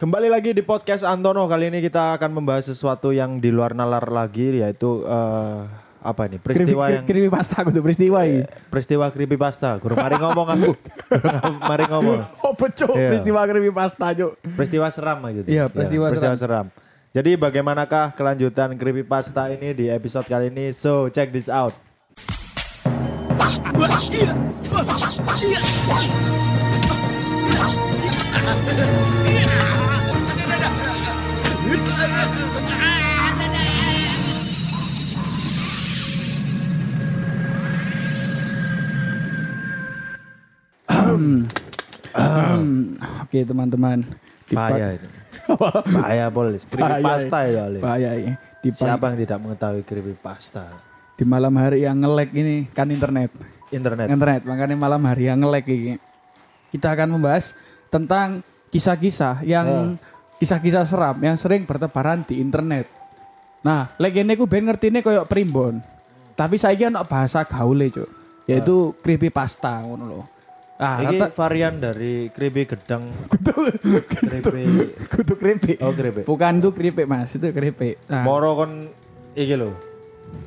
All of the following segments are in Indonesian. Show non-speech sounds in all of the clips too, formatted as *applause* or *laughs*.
Kembali lagi di podcast Antono. Kali ini kita akan membahas sesuatu yang di luar nalar lagi yaitu eh, apa ini? Peristiwa yang Kirimi pasta tuh peristiwa ini. peristiwa creepy pasta. Guru mari ngomong aku. *laughs* Mari ngomong. Oh betul Iya. peristiwa kirimi pasta cuk. Peristiwa seram aja tuh. Iya, peristiwa seram. Jadi bagaimanakah kelanjutan creepy pasta ini di episode kali ini? So, check this out. Hmm, Oke teman-teman. Di pa- *laughs* Bahaya ini. Bahaya polis. Creepy Bahaya, pasta ya, Ale. Bahaya ini. Siapa yang tidak mengetahui creepy pasta? di malam hari yang ngelek ini kan internet. Internet. Internet makanya malam hari yang ngelek ini. Kita akan membahas tentang kisah-kisah yang kisah-kisah seram yang sering bertebaran di internet. Nah, legenda ku ben ngertine koyo primbon. Tapi saiki ana bahasa gaule, Cuk. Yaitu creepypasta ngono lho. Ah, Ini rata varian dari creepy gedang. kudu Creepy. kudu keripik. Oh, creepy. Bukan itu keripik, Mas. Itu keripik. Nah, Moro kon iki lho.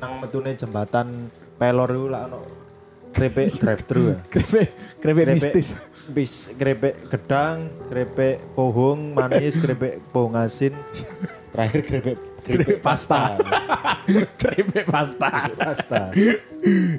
Nang metune jembatan pelor iku lak ono krepek drive thru ya. *laughs* keripik, keripik mistis. Bis krepek gedang, krepek pohong manis, krepek pohong asin. Terakhir krepek krepek pasta. keripik pasta. *laughs* pasta.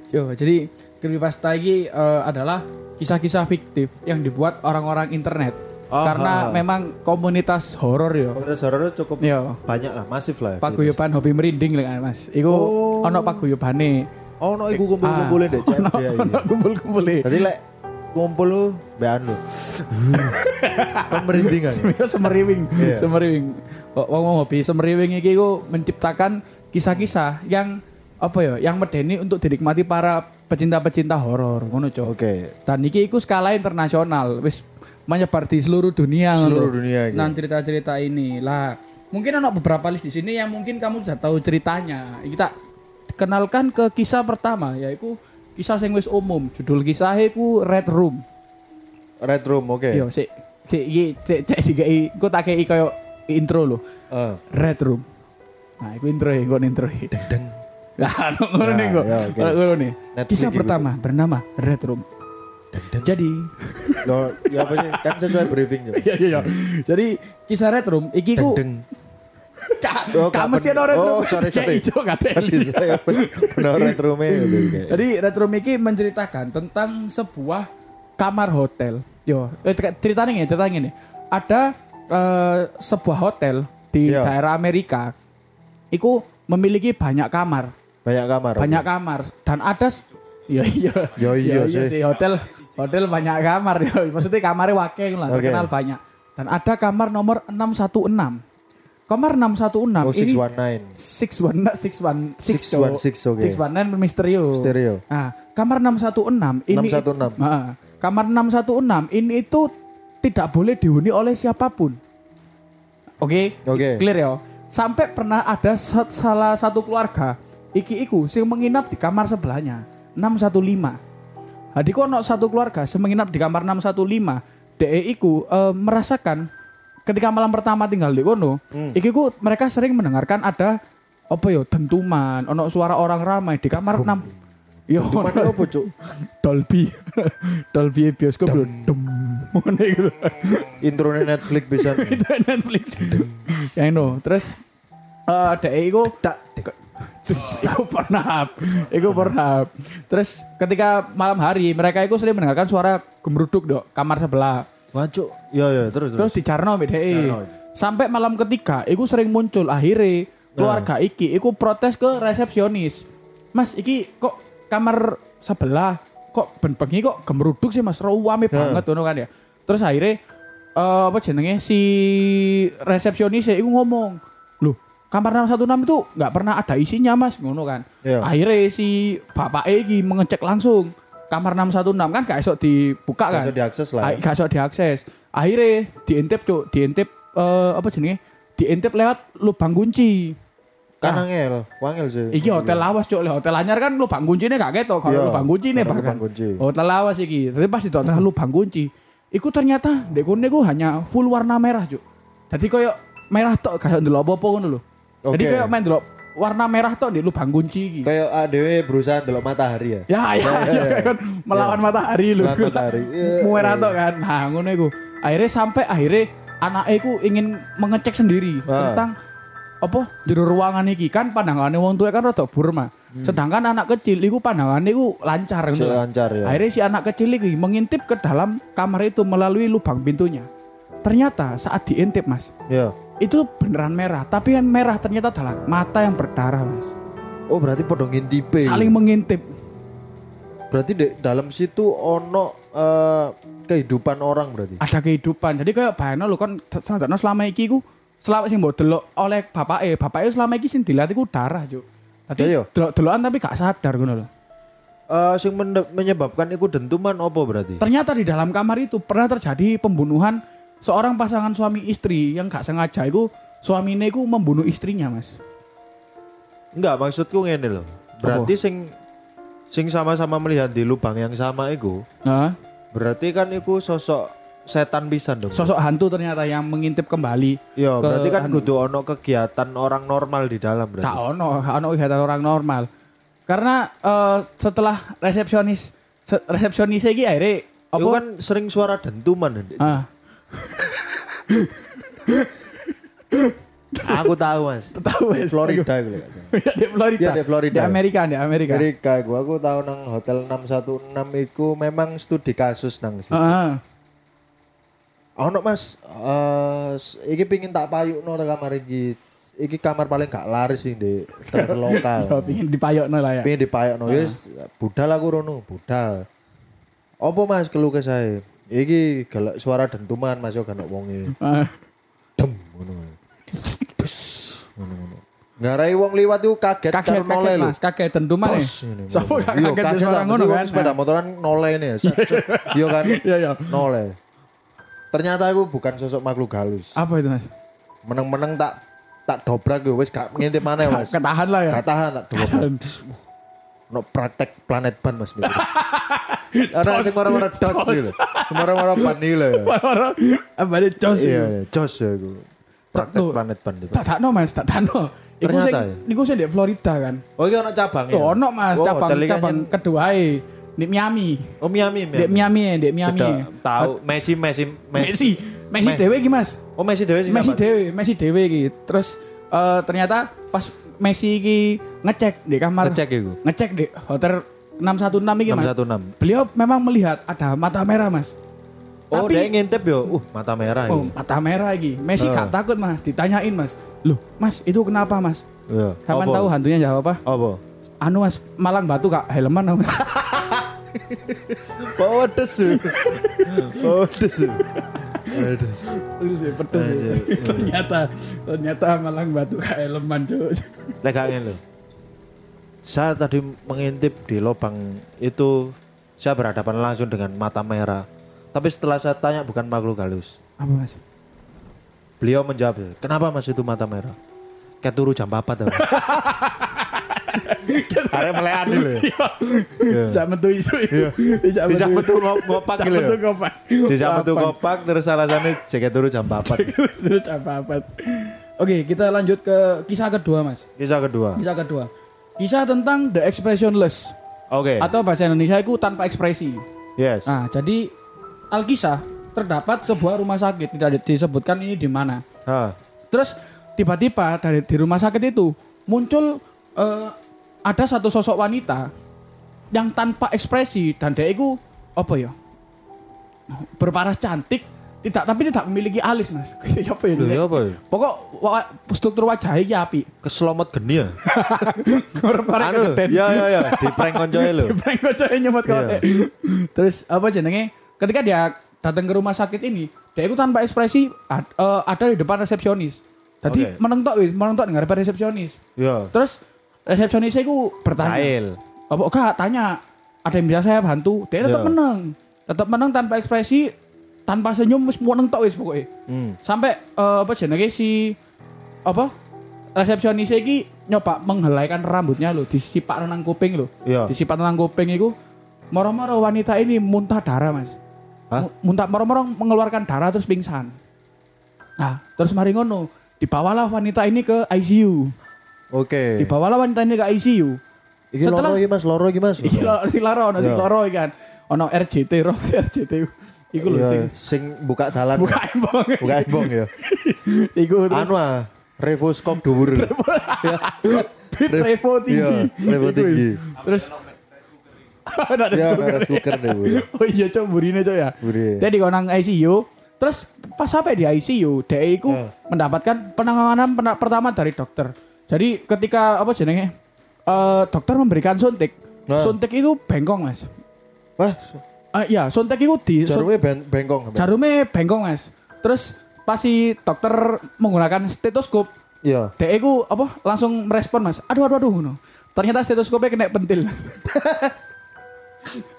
Yo, jadi creepypasta ini eh, adalah kisah-kisah fiktif yang dibuat orang-orang internet. Oh, Karena ha. memang komunitas horor yo. Komunitas horor cukup Yo, banyak lah, masif lah. paguyuban hobi merinding lah kan, Mas. Iku Oh. ono paguyubane. Oh, no, iku kumpul-kumpulin deh, cek Ono dia ono iki. kumpul-kumpule. Tadi lek kumpul lu bean lu. *laughs* Kan merinding kan. Sebenarnya semeriwing, *laughs* Iya. semeriwing. Wong wong hobi semeriwing iki ku menciptakan kisah-kisah yang apa ya, yang medeni untuk dinikmati para pecinta-pecinta horor, ngono, Cok. Oke. Dan iki iku skala internasional, wis menyebar di seluruh dunia Seluruh lho. dunia iki. Nah, cerita-cerita ini lah. Mungkin ada beberapa list di sini yang mungkin kamu sudah tahu ceritanya. Kita kenalkan ke kisah pertama yaitu kisah sing wis umum. Judul kisahnya ku Red Room. Red Room, oke. Yo, sik sik iki sik cek dikai engko tak kei koyo intro lho. Eh. Red Room. Nah, iku intro ya, engko intro. Deng. Nah, *laughs* ngono Ya, nih kok. ya. Ngono nih. Kisah pertama bernama Red Room. Jadi, Loh, ya apa sih? Kan sesuai briefing juga. *laughs* Iya iya iya. Jadi kisah Red Room iki ku Deng. *laughs* Kak, Oh, kak mesti ada Red Oh, sorry, *laughs* sorry. ijo nggak Sorry, teli. *laughs* saya benar Red Room-nya gitu, kayak. Jadi Red Room iki menceritakan tentang sebuah kamar hotel. Yo, eh, cer- ceritanya nih, ceritanya nih. Ada eh, sebuah hotel di Iya. daerah Amerika. Iku memiliki banyak kamar, banyak kamar. banyak kamar dan ada s- Ya iya. Ya iya sih. sih. Hotel hotel banyak kamar ya. Maksudnya kamarnya wakil lah, Oke. terkenal banyak. Dan ada kamar nomor 616. Kamar 616 Oh, ini 619. 616 616 616, oke. 616 Misterio. Stereo. Nah, kamar 616 ini 616. Nah, kamar 616 ini itu tidak boleh dihuni oleh siapa pun. Oke? Oke. Clear ya. Sampai pernah ada sa- salah satu keluarga iki iku sing menginap di kamar sebelahnya 615. Jadi kok ono satu keluarga sing menginap di kamar 615, DE iku eh, merasakan ketika malam pertama tinggal di kono, Hmm. iki ku mereka sering mendengarkan ada apa ya dentuman, ono suara orang ramai di kamar 6. Yo, Cuman ono- apa, Cuk? Dolby. *laughs* Dolby bioskop lho. Dem. Lho. Intronya Netflix bisa. *laughs* Itu Netflix. Ya no, terus eh DE iku Tak. Iku pernah, iku pernah. Terus ketika malam hari mereka itu sering mendengarkan suara gemeruduk dok kamar sebelah. Wancuk. Ya ya, terus Terus di Carno BDE. Sampai malam ketiga, iku sering muncul akhirnya keluarga iki, iku protes ke resepsionis. Mas, iki kok kamar sebelah kok ben bengi kok gemeruduk sih mas, ruame banget ngono kan ya. Terus akhirnya eh, apa jenenge si resepsionis iku ngomong, loh kamar 616 itu nggak pernah ada isinya mas ngono kan. Iya. Akhirnya si bapak iki mengecek langsung kamar 616 kan gak esok dibuka kan. Bisa diakses lah. Ah, Gak iso diakses. Akhirnya diintip cuk, diintip eh, apa jenenge? Diintip lewat lubang kunci. Kan angel, wangel sih. Iki hotel lawas cuk, hotel anyar kan lubang kuncinya gak ketok kalau Iya, lubang kunci karena bahkan. lubang kunci. Hotel lawas iki. Tapi pas di lubang kunci, iku ternyata dek kono iku hanya full warna merah cuk. Jadi koyo merah tok gak ndelok apa-apa ngono lho. Jadi koyo main ndelok warna merah tok di lubang kunci iki. Kayak ADW berusaha delok matahari ya. Ya ya ya kayak kan melawan matahari lho. Melawan matahari. Iya, *laughs* Merah iya. tok kan. Nah, ngono iku. Akhirnya sampai akhirnya anaknya iku ingin mengecek sendiri Ah. tentang apa jero ruangan iki kan pandangannya wong tua kan rada burma. Sedangkan anak kecil iku pandangannya iku lancar Hmm. Ngono. lancar ya. Akhirnya si anak kecil iki mengintip ke dalam kamar itu melalui lubang pintunya. Ternyata saat diintip mas, Ya. Itu beneran merah. Tapi yang merah ternyata adalah mata yang berdarah mas. Oh berarti podo ngintipe. Saling mengintip. Berarti di dalam situ ono eh, kehidupan orang berarti. Ada kehidupan. Jadi kayak bayangno lho kan sadakno selama iki ku selama sing mbok delok oleh bapake, bapake selama iki sing dilihat iku darah, Cuk. Tadi Iya. delok-delokan tapi gak sadar ngono lho. Eh sing menyebabkan itu dentuman apa berarti? Ternyata di dalam kamar itu pernah terjadi pembunuhan seorang pasangan suami istri yang gak sengaja itu suaminya itu membunuh istrinya, Mas. Enggak, maksudku ngene loh. Berarti sing sing sama-sama melihat di lubang yang sama itu, Nah, berarti kan itu sosok setan pisan dong. sosok hantu ternyata yang mengintip kembali. Iya, ke berarti kan kudu ono kegiatan orang normal di dalam berarti. Gak ono, ono kegiatan orang normal. Karena eh, setelah resepsionis se- resepsionis iki akhirnya apa? Itu kan sering suara dentuman. Ah, Aku tahu mas. tahu wes. Florida itu lho, gak salah. di Florida. Iya, di Florida. Di Amerika, di Amerika. Amerika gua aku tahu nang hotel 616 iku memang studi kasus nang situ. Heeh. Ono Mas, eh s- iki pingin tak payukno nang kamar iki. Iki kamar paling gak laris sing di travel Yo, *laughs* lokal. pingin dipayokno lah ya. Pingin dipayukno wis budal aku rono, budal. Apa Mas keluh ke saya? Iki galak suara dentuman Mas yo gak ono wonge. Ah, Dem ngono. Bus ngono-ngono. Ngarai wong liwat iku kaget, kaget, karo kaget lho. mas, kaget dentuman ya. Bos, ini, Siapa ngono. gak Iya, kaget kaget suara ngono kan? sepeda motoran noleh ini ya. *laughs* Iya kan? Iya, iya. Noleh. Ternyata aku bukan sosok makhluk halus. Apa itu mas? Meneng-meneng tak tak dobrak yo wis gak ngintip mana Mas. Ketahan lah ya. Gak tahan tak dobrak. No praktek planet ban Mas niku. Ana sing marah-marah dos gitu. Marah-marah ban iki lho. ya. Apa ini jos Iya, itu? iya, ya aku. Praktek Tuh. planet ban itu. Tak takno mas, tak takno. Iku sing, ya? iku sing di Florida kan. Oh, iki ono cabang ya. Tuh ono mas, Oh, cabang iki cabang yang- kedua di Miami. Oh, Miami, Di Miami, di Miami. Tahu Messi Messi Messi, Messi Me- dewe iki mas. Oh, Messi dewe sih. Messi dewe, Messi dewe iki. Terus eh, ternyata pas Messi iki ngecek di kamar Ngecek iku. ngecek di hotel 616 iki mas. 616. Beliau memang melihat ada mata merah mas. Oh, Tapi- dia ngintip yo. Uh, mata merah Oh, mata merah iki. Messi gak takut mas, ditanyain mas. Loh, mas itu kenapa mas? Iya. Kapan Apa? tahu hantunya jawab apa? Apa? Anu mas, Malang Batu kak helman mas. *laughs* Pedes. Pedes. *laughs* Pedes. Itu sih pedes. Anjir. ternyata ternyata Malang Batu kak helman cuy. Lek gak ngene lho. Saya tadi mengintip di lubang itu saya berhadapan langsung dengan mata merah. Tapi setelah saya tanya bukan makhluk halus. Apa mas? Beliau menjawab, "Kenapa Mas itu mata merah?" Kayak turu jam 4 tuh. *laughs* Arek melekan lho. *laughs* Iya. Bisa metu isu Iya. Bisa Bisa metu ngop- ngopak Bisa metu ngopak. Dijak metu Lapan. kopak terus alasannya jaket turu jam 4. Terus apa Oke, kita lanjut ke kisah kedua, Mas. Kisah kedua. Kisah kedua. Kisah tentang the expressionless Oke. atau bahasa Indonesia itu tanpa ekspresi. Yes. Nah, jadi Alkisah terdapat sebuah rumah sakit tidak disebutkan ini di mana. Terus tiba-tiba dari di rumah sakit itu muncul eh, ada satu sosok wanita yang tanpa ekspresi dan dia itu apa ya? Berparas cantik, tidak tapi tidak memiliki alis, Mas. *laughs* apa ya? Lho, ya apa ya? Pokok wa- struktur wajahnya iki api. Keselomot geni ya. *laughs* Korek-korek anu. Ya ya ya, di prank koncoe lho. *laughs* Prank kocoke nyemot Iya. korek. Terus apa jenenge? Ketika dia datang ke rumah sakit ini, dia itu tanpa ekspresi ad- eh, ada di depan resepsionis. Jadi Oke. menentok menentok dengar depan resepsionis. Ya. Terus resepsionisnya itu bertanya. Cail. Apa kak tanya ada yang bisa saya bantu? Dia tetap Iya. menang. Tetap menang tanpa ekspresi, tanpa senyum wis mau nentok wis pokoknya. Hmm. Sampai eh, apa jenenge si apa resepsionis iki nyoba menghelaikan rambutnya loh, disipak nang kuping loh. Iya. Disipak nang kuping itu moro-moro wanita ini muntah darah, Mas. Hah? Mu- Muntah moro-moro mengeluarkan darah terus pingsan. Nah, terus mari ngono, dibawalah wanita ini ke ICU. Oke. Dibawalah wanita ini ke ICU. Iki setelah- loro iki Mas, loro iki Mas. Iki lo si laro ono si Iya. loro iki kan. Ono RJT, roh RJT. Iku lho Iya, sing sing buka dalan. buka embong. buka embong ya. *laughs* Iku terus Anu ah, revoskop dhuwur. *laughs* bit revo tinggi. Iya, revo tinggi. Terus *laughs* ada rice Ya, cooker. deh. Oh iya cok burine cok ya. Burine. Jadi kalau nang ICU, terus pas sampai di ICU, dia itu Eh. mendapatkan penanganan pena- pertama dari dokter. Jadi ketika apa jenenge eh, dokter memberikan suntik, Nah. suntik itu bengkong mas. Wah, Ah iya, suntik itu di jarumnya ben bengkong. Jarumnya bengkong mas. Terus pas si dokter menggunakan stetoskop, Iya. dia itu apa langsung merespon mas. Aduh aduh aduh ngono. Ternyata stetoskopnya kena pentil. *laughs*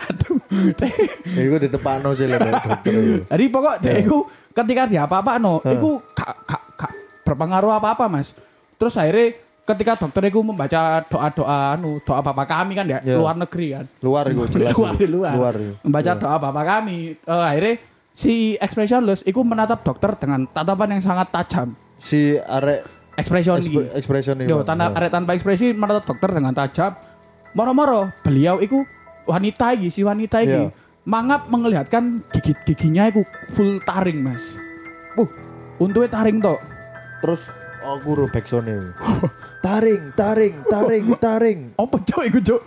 aduh. dia- Iku ditepakno sih lek dokter iku. Jadi pokok dia Ya. itu ketika dia apa-apa no, itu gak, gak, gak berpengaruh apa-apa mas. Terus akhirnya ketika dokter itu membaca doa-doa anu doa bapak kami kan ya Ya. luar negeri kan. Luar iku *laughs* jelas. luar luar. Luar iku. membaca Iya. doa bapak kami. Eh, akhirnya si expressionless itu menatap dokter dengan tatapan yang sangat tajam. Si arek Expression Expre- iki. expression Yo, iku. tanpa Nah. arek tanpa ekspresi menatap dokter dengan tajam. Moro-moro beliau itu wanita iki, si wanita iki Iya. mangap melihatkan gigi-giginya itu full taring, Mas. Buh, Untungnya taring tok. terus aku ro backsound Taring, taring, taring, taring. Apa cok iku cok?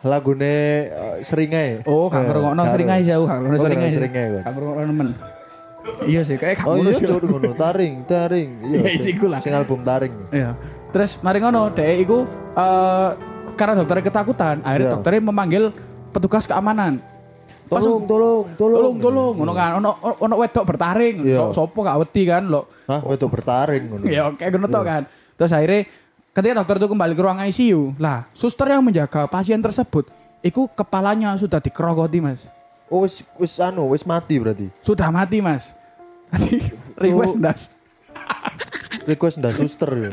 Lagune uh, seringai. Oh, gak Eh, ngrungokno seringai jauh, gak ngrungokno Oh, seringai. seringai? Gak ngrungokno nemen. Iya sih, kayak Oh kamu iya sih. cur ngono, taring, taring. Ya, Iya. sing- iku lah. Sing album taring. Iya. Terus mari ngono, dhek iku eh karena dokternya ketakutan, akhirnya Iya. dokternya memanggil petugas keamanan. Tolong, tolong, tolong. tolong ngono kan ono ono wedok bertaring Iya. so, sopo gak wedi kan lo Hah, itu bertaring ngono. ya oke ngono tok kan terus akhirnya ketika dokter itu kembali ke ruang ICU lah suster yang menjaga pasien tersebut itu kepalanya sudah dikerokoti mas Oh, wis wis anu, wis mati berarti. sudah mati mas request ndas Request ndak suster ya.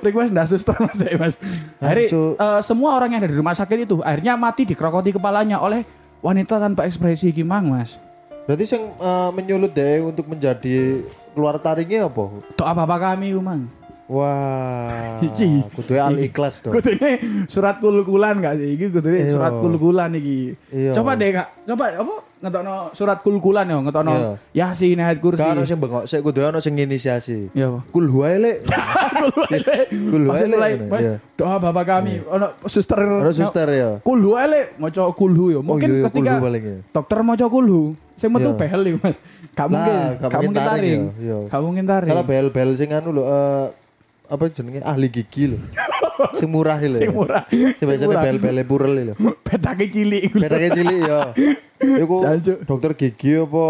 request ndas suster mas ya, mas akhirnya Hancur. eh, semua orang yang ada di rumah sakit itu akhirnya mati dikerokoti kepalanya oleh wanita tanpa ekspresi gimang mas Berarti sing uh, menyulut deh untuk menjadi keluar taringnya apa? doa bapak kami umang Wah, *laughs* Iki. kudu al ikhlas dong. Kudune surat kul-kulan gak sih? Iki kudune Iya. surat kul-kulan iki. Iya. Coba deh kak, coba apa ngetokno surat kul-kulan ya, ngetokno Iya. Yasin ayat kursi. Kan sing bengok, sik kudu ono sing inisiasi. Iya. Kul huwae lek. Kul iya. doa bapak kami, ono suster Ono suster ya. Kulhu ele maca kulhu ya. Mungkin iya, iya, ketika ya. dokter maca kulhu, sing metu Iya. behel iki Mas. Gak mungkin, gak mungkin taring. ya, iya. Gak mungkin taring. Salah bel-bel sing anu lho eh, apa jenenge ahli gigi lho. *laughs* sing murah lho. Sing murah. Sing murah. bel-bele purel lho. Bedake cilik iku. Bedake cilik ya. Iku dokter gigi apa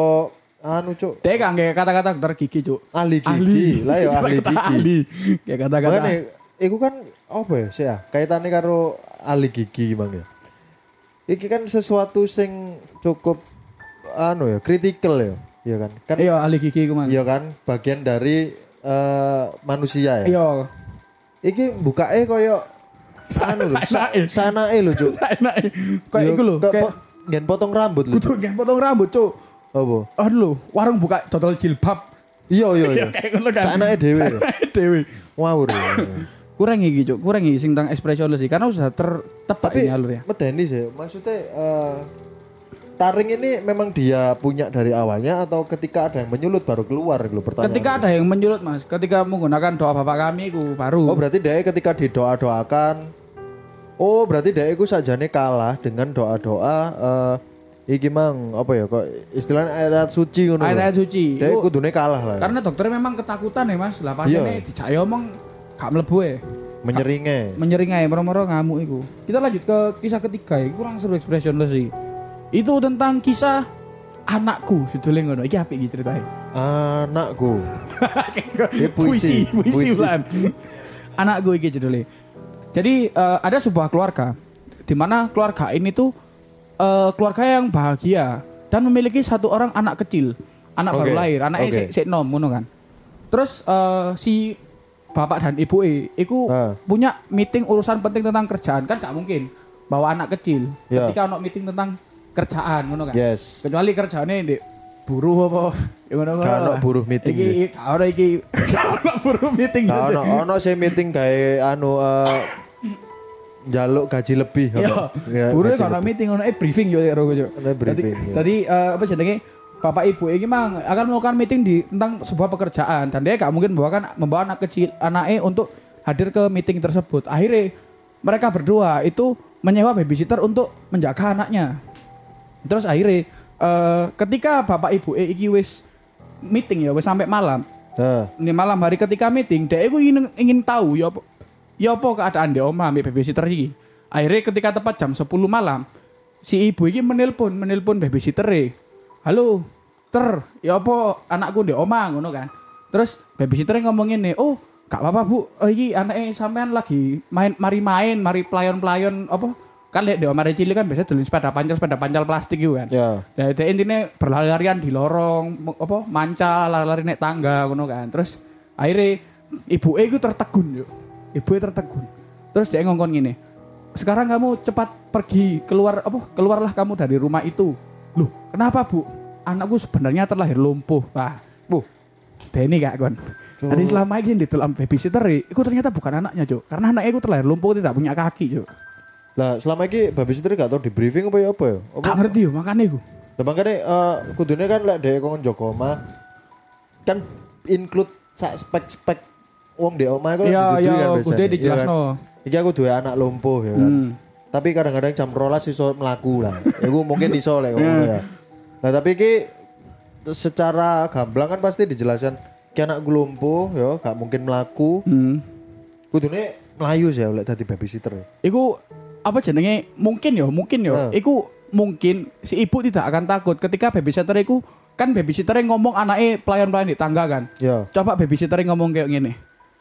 anu cuk Dek gak nggak kata-kata dokter gigi, Cuk. ahli gigi. Lah ya ahli gigi. ahli. Kayak kata-kata. Makanya iku kan apa ya sih ya kaitannya karo ahli gigi gimana ya. Iki kan sesuatu sing cukup anu ya kritikal ya. Iya kan? Kan Iya, ahli gigi iku, iya kan bagian dari eh, manusia ya. Iya. Iki bukake koyo anu lho, *laughs* sa- Saenake. sanae lho, Cuk. Enak. Kayak iku lho, kayak ngen potong rambut lho. kudu ngen potong rambut, Cuk. Apa? Aduh lho, warung buka dodol jilbab. Iya iya iya. Ya kayak ngono kan. Sanake dhewe. ya. Sanake dhewe. Ngawur. ya. *laughs* Kurang iki, Cuk. Kurang iki sing tentang expressionless sih karena sudah tertepak Tapi ini alur ya. medeni sih. Maksudnya eh, taring ini memang dia punya dari awalnya atau ketika ada yang menyulut baru keluar gitu pertanyaan. Ketika ada yang menyulut, Mas, ketika menggunakan doa bapak kami itu baru. Oh berarti dia ketika didoa-doakan Oh berarti dia itu sajane kalah dengan doa-doa eh iki mang apa ya kok istilahnya ayat suci ngono. lho. Ayat-ayat suci. Dia kudune kalah lah. Karena dokter memang ketakutan ya, Mas. Lah pasiennya dijak omong gak mlebu ya. menyeringai. menyering aja moro-moro ngamuk itu. Kita lanjut ke kisah ketiga, ini kurang seru expressionless sih. Itu tentang kisah anakku, judulnya ngono. Iki apik iki ceritanya. Anakku. *laughs* Puisi, puisi, ulan. anakku iki judulnya. Jadi eh, ada sebuah keluarga di mana keluarga ini tuh eh, keluarga yang bahagia dan memiliki satu orang anak kecil, anak baru Oke, lahir, anaknya sik sik nom ngono kan. Terus eh, si bapak dan ibu e iku Ah. punya meeting urusan penting tentang kerjaan kan gak mungkin bawa anak kecil Ya. ketika ono meeting tentang kerjaan ngono kan. Yes. Kecuali kerjaannya di buruh apa ngono-ngono. Gak ono lah. buruh meeting Iki gak ono iki. *laughs* Ono buruh meeting. Gak ono ono sih meeting gawe anu eh njaluk gaji lebih apa? Ya, Buruh ono meeting ono eh briefing yo karo yo. Ono iya. Tadi eh, apa jenenge Bapak Ibu ini mang akan melakukan meeting di tentang sebuah pekerjaan dan dia gak mungkin membawa kan membawa anak kecil anaknya untuk hadir ke meeting tersebut. Akhirnya mereka berdua itu menyewa babysitter untuk menjaga anaknya. Terus akhirnya eh, ketika Bapak Ibu eh, iki wis meeting ya wis sampai malam. Nah, Ini malam hari ketika meeting, dia itu ingin, ingin tahu ya apa ya apa keadaan di oma ambil babysitter iki. Akhirnya ketika tepat jam 10 malam, si ibu ini menelpon, menelpon babysitter Halo, ter, ya apa anakku di oma ngono kan. Terus babysitter ngomongin nih, oh gak apa-apa bu, oh, iki anaknya sampean lagi main, mari main, mari pelayon-pelayon apa kan lihat di oma cilik kan biasanya dulu sepeda pancal sepeda pancal plastik gitu kan. ya. Nah, itu intinya berlari-larian di lorong, apa manca, lari-lari naik tangga, ngono kan. Terus akhirnya ibu E itu tertegun yuk. Ibu E tertegun. Terus dia ngongkon gini. Sekarang kamu cepat pergi keluar apa? Keluarlah kamu dari rumah itu. Loh, kenapa bu? Anakku sebenarnya terlahir lumpuh. Wah, Bu, Denny kak kon. Tadi selama ini di dalam babysitter itu ternyata bukan anaknya cuk. Karena anaknya itu terlahir lumpuh tidak punya kaki cuk. Lah selama ini babysitter gak tau di briefing apa ya apa ya? Apa? Gak ngerti yo makanya iku. Lah makanya eh kudune kan lek dhek kon Joko omah kan include sak spek-spek wong di omah iku Iya, dituduhi iya, kan kudu biasanya. dijelasno. Iya kan? Iki aku duwe anak lumpuh ya kan. Hmm. Tapi kadang-kadang jam rolas iso melaku lah. *laughs* Iku mungkin iso lek ngono ya. Nah tapi iki secara gamblang kan pasti dijelaskan ki anak lumpuh ya gak mungkin melaku. Hmm. Kudune melayu sih oleh tadi babysitter. Iku apa jenenge? Mungkin ya mungkin ya Eh. iku mungkin si ibu tidak akan takut ketika babysitter iku kan babysitter ngomong anaknya pelayan-pelayan di tangga kan? Ya. coba babysitter ngomong kayak gini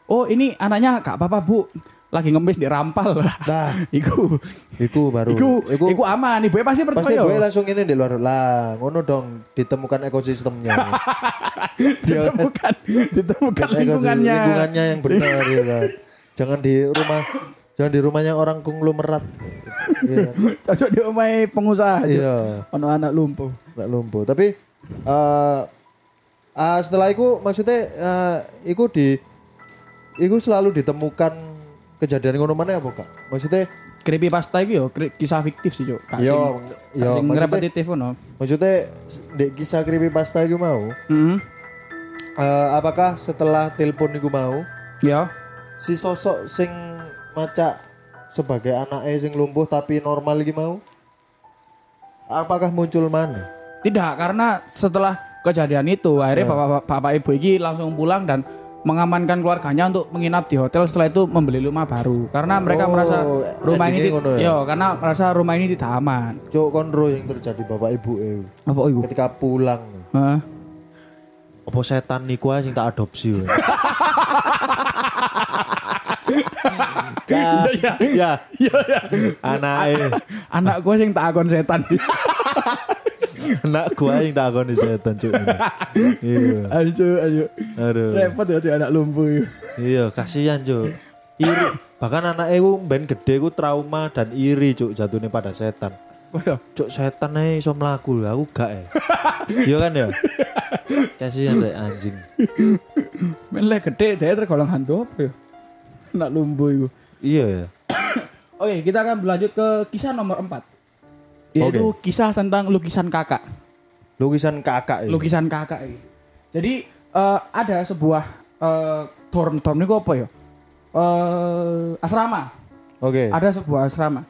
oh ini anaknya gak apa-apa bu. Lagi ngemis di rampal. *laughs* Nah, iku. Iku baru. iku iku aman. Ibu pasti Pasti percaya gue langsung ini di luar. Lah, ngono dong ditemukan ekosistemnya. *laughs* ditemukan. Ditemukan Ekosistem- lingkungannya. lingkungannya yang benar *laughs* ya kan. Jangan di rumah jangan di rumahnya orang konglomerat. Iya. cocok di omai pengusaha Iya, ono anak lumpuh nggak lumpuh. Tapi eh ah, setelah itu maksudnya eh itu di itu selalu ditemukan kejadian ngono mana apa kak? Maksudnya creepy pasta itu yo kri- kisah fiktif sih cok yo yo repetitif no maksudnya di kisah creepypasta itu mau Heeh. eh, apakah setelah telepon itu mau ya si sosok sing maca sebagai anaknya sing lumpuh tapi normal iki mau apakah muncul mana Tidak, karena setelah kejadian itu akhirnya Ya. bapak, bapak ibu ini langsung pulang dan mengamankan keluarganya untuk menginap di hotel setelah itu membeli rumah baru karena mereka Oh, merasa rumah ini ya? yo, karena merasa rumah ini tidak aman. cok konro yang terjadi bapak ibu eh Apa ibu? ketika pulang Hah? apa setan niku ae sing tak adopsi *laughs* ya, Iya, ya, Iya, iya. anake, Anak gue sing tak akon setan. anak gua yang tak akoni setan cuk. *laughs* Iya. ayo, ayo. Aduh. Repot ya anak lumpuh. Iya, kasihan, Cuk. Iri. Bahkan anak ku ben gede ku trauma dan iri, Cuk, jatuhnya pada setan. Oh, iya. Cuk, setan ae iso mlaku lho, aku gak ya. Iya kan ya? *laughs* Kasihan rek anjing. Melek gede, dia tergolong hantu apa ya? *laughs* Anak lumpuh itu. Iya ya. *coughs* Oke, kita akan berlanjut ke kisah nomor 4. Yaitu kisah tentang lukisan kakak. Lukisan kakak ya. lukisan kakak ini. Jadi eh, ada sebuah eh, dorm dorm ini apa ya? Eh, asrama. Oke. Ada sebuah asrama.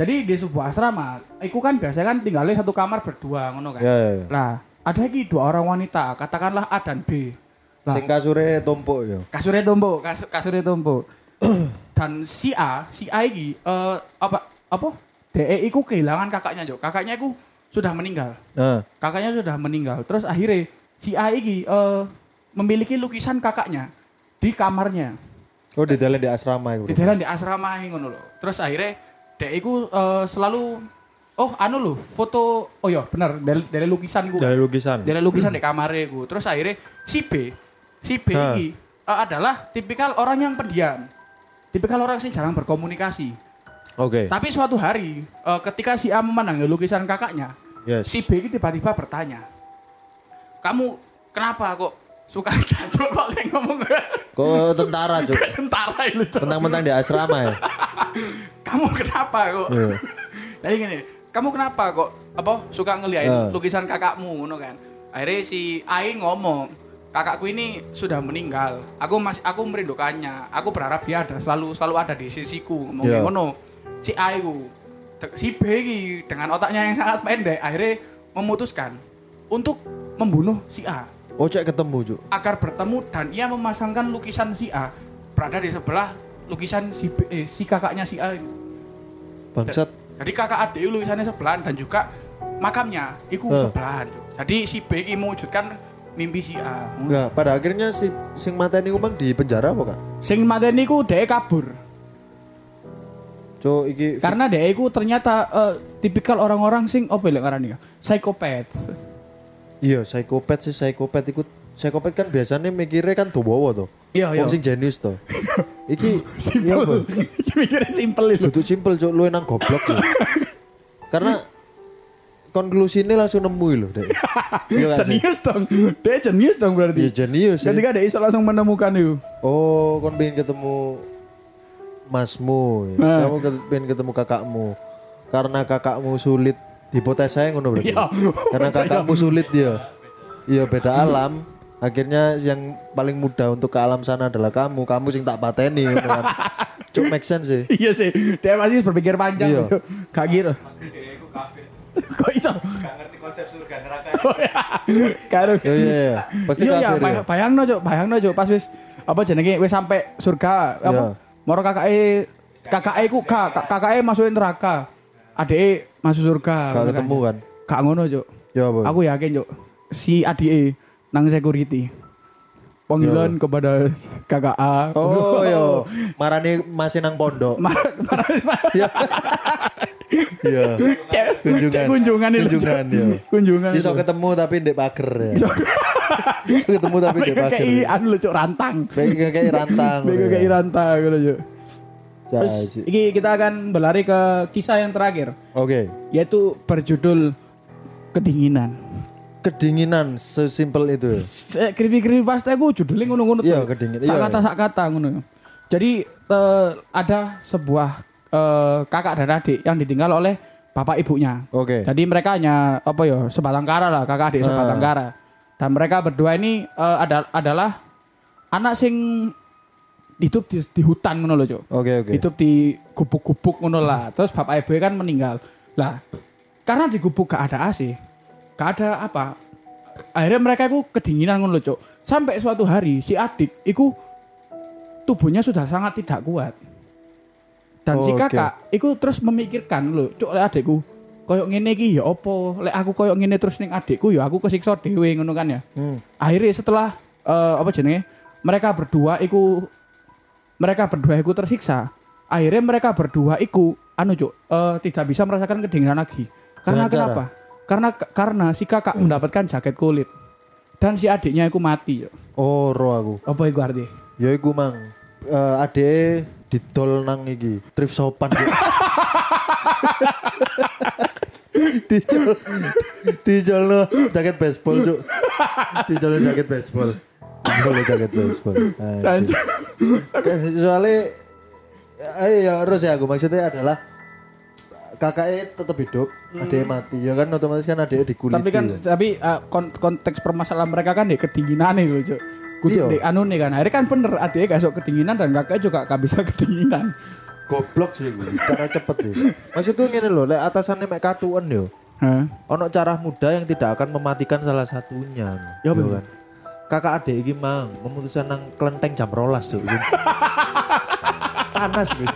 Jadi di sebuah asrama, itu kan biasanya kan tinggalnya satu kamar berdua, ngono kan. Ya, ya, ya. Lah, ada lagi dua orang wanita, katakanlah A dan B. Lah, Sing kasure tumpuk ya. kasurnya tumpuk, kas, kasurnya tumpuk. *clears throat* dan si A, si A ini eh, apa apa? DE iku kehilangan kakaknya, Jo. Kakaknya iku sudah meninggal. Nah, kakaknya sudah meninggal. Terus akhirnya si A ini eh, memiliki lukisan kakaknya di kamarnya. oh di dalam di asrama Di itu. dalam di asrama ngono lho. Terus akhirnya dek iku eh, selalu oh anu lho, foto oh iya bener dari, dari lukisan iku. Dari lukisan. Dari lukisan di kamarnya iku. Terus akhirnya si B, si B Hah. ini eh, adalah tipikal orang yang pendiam. Tipikal orang sih jarang berkomunikasi. Oke. Tapi suatu hari eh, ketika si A memandang lukisan kakaknya, Yes. Si B ini tiba-tiba bertanya, kamu kenapa kok suka *laughs* jancuk kok ngomong Kok tentara, Cuk. tentara itu Cuk. Mentang-mentang di asrama ya. *laughs* kamu kenapa kok *laughs* jadi gini kamu kenapa kok apa suka ngeliatin lukisan kakakmu ngono kan akhirnya si Ai ngomong kakakku ini sudah meninggal aku masih aku merindukannya aku berharap dia ada selalu selalu ada di sisiku ngomong Iya. ngono si te- si B dengan otaknya yang sangat pendek akhirnya memutuskan untuk membunuh si A Oh, cek ketemu, Cuk. agar bertemu dan ia memasangkan lukisan si A berada di sebelah lukisan si B, eh, si kakaknya si A. Bangsat. Jadi kakak adik lukisannya sebelahan dan juga makamnya itu Eh. sebelahan. Cuk. Jadi si B ini mewujudkan mimpi si A. Enggak, pada akhirnya si sing mateni umang di penjara apa, Kak? Sing mateni ku dhek kabur. Cuk, iki Karena dhek iku ternyata eh, tipikal orang-orang sing apa lek ngarani ya? Psikopat. iya psikopat sih psikopat ikut psikopat kan biasanya mikirnya kan tuwowo tuh. Iya, iya. Wong sing jenius tuh. *laughs* Iki iya? Simpel. *laughs* Iki mikirnya simpel itu. Kudu simpel cuk lu nang goblok lho. *laughs* Karena konklusinya langsung nemu Dek. *laughs* Iya gak sih? Jenius dong. Dia jenius dong Iya berarti. jenius sih. Ketika dia iso langsung menemukan itu. Oh, kon pengen ketemu masmu. ya. Nah. Kamu pengen ketemu kakakmu. Karena kakakmu sulit hipotesa yang ngono berarti. Iya. Karena *laughs* kakakmu sulit dia. Iya beda alam. Akhirnya yang paling mudah untuk ke alam sana adalah kamu. Kamu sing tak pateni kan. *laughs* Cuk make sense sih. Iya sih, dia masih berpikir panjang. Iya. Gitu. Kok iso? Gak ngerti konsep surga neraka. Karo. Iya iya iya. Pasti Iya iya, ya. bay- bayangno Cuk, bayangno Cuk pas wis apa jenenge wis sampai surga apa? Iya. Moro kakake kakake ku kak kakake masukin neraka. Adike masuk surga. Gak ngono ketemu kan. Gak ngono Cuk. Ya apa? Aku yakin Cuk. Si adike nang security. Panggilan kepada kakak A. Ya Oh yo, *laughs* marani masih nang pondok. Marah *laughs* marah. *laughs* Iya. Cek Kunjungan. cek kunjungan itu. Kunjungan, iya. Kunjungan. Iso itu. ketemu tapi ndek pager ya. Iso Iso ketemu tapi ndek pager. kayak anu lho Cuk rantang. Kayak rantang. Kayak rantang ngono Cuk. Terus iki kita akan berlari ke kisah yang terakhir Oke. yaitu berjudul kedinginan. Kedinginan sesimpel itu. ya. Kripi pasti aku judulnya ngono-ngono Iya, tuh. kedingin- Sak iya, kata iya. sak kata ngono. Jadi eh, ada sebuah eh, kakak dan adik yang ditinggal oleh bapak ibunya. Oke. Jadi mereka hanya apa ya sebatang kara lah kakak adik sebatang Ah. kara. Dan mereka berdua ini eh, ada, adalah anak sing hidup di, di hutan ngono loh, Cuk. Oke oke. Hidup di gubuk-gubuk ngono lah. Terus bapak ibu kan meninggal. Lah, karena di gubuk gak ada AC, gak ada apa. Akhirnya mereka itu kedinginan ngono loh, Cuk. Sampai suatu hari si adik itu tubuhnya sudah sangat tidak kuat. Dan si Oh, oke. kakak itu terus memikirkan lho, Cuk, lek adikku koyok ngene iki ya opo? Lek aku koyok ngene terus ning adikku ya aku kesiksa dhewe ngono kan ya. Hmm. Akhirnya setelah eh, apa jenenge? Mereka berdua iku mereka berdua iku tersiksa. Akhirnya mereka berdua iku anu Cuk, eh, tidak bisa merasakan kedinginan lagi. Karena Dengan cara? kenapa? Karena karena si kakak mendapatkan jaket kulit dan si adiknya iku mati. Cuk. Oh ro aku. Apa iku arti? Ya iku mang. Eh ade didol nang iki, trip sopan. *laughs* Dijol dijol no jaket baseball cuk. Dijol jaket baseball. Dijol jaket baseball. Oke, Soalnya ayo ya terus ya aku maksudnya adalah kakaknya tetap hidup, adiknya mati ya kan otomatis kan adiknya dikuliti. tapi kan ya. tapi uh, kon- konteks permasalahan mereka kan di kedinginan nih loh cuk kudu Iya. di anu nih kan akhirnya kan bener adiknya gak sok kedinginan dan kakaknya juga gak bisa *laughs* kedinginan goblok sih gue, cara cepet sih. Maksudnya gini loh, lek atasannya mek katuan yo. Ono cara mudah yang tidak akan mematikan salah satunya. Ya, kan. Kakak adik iki mang memutuskan nang kelenteng jam rolas tuh. *laughs* Panas gue.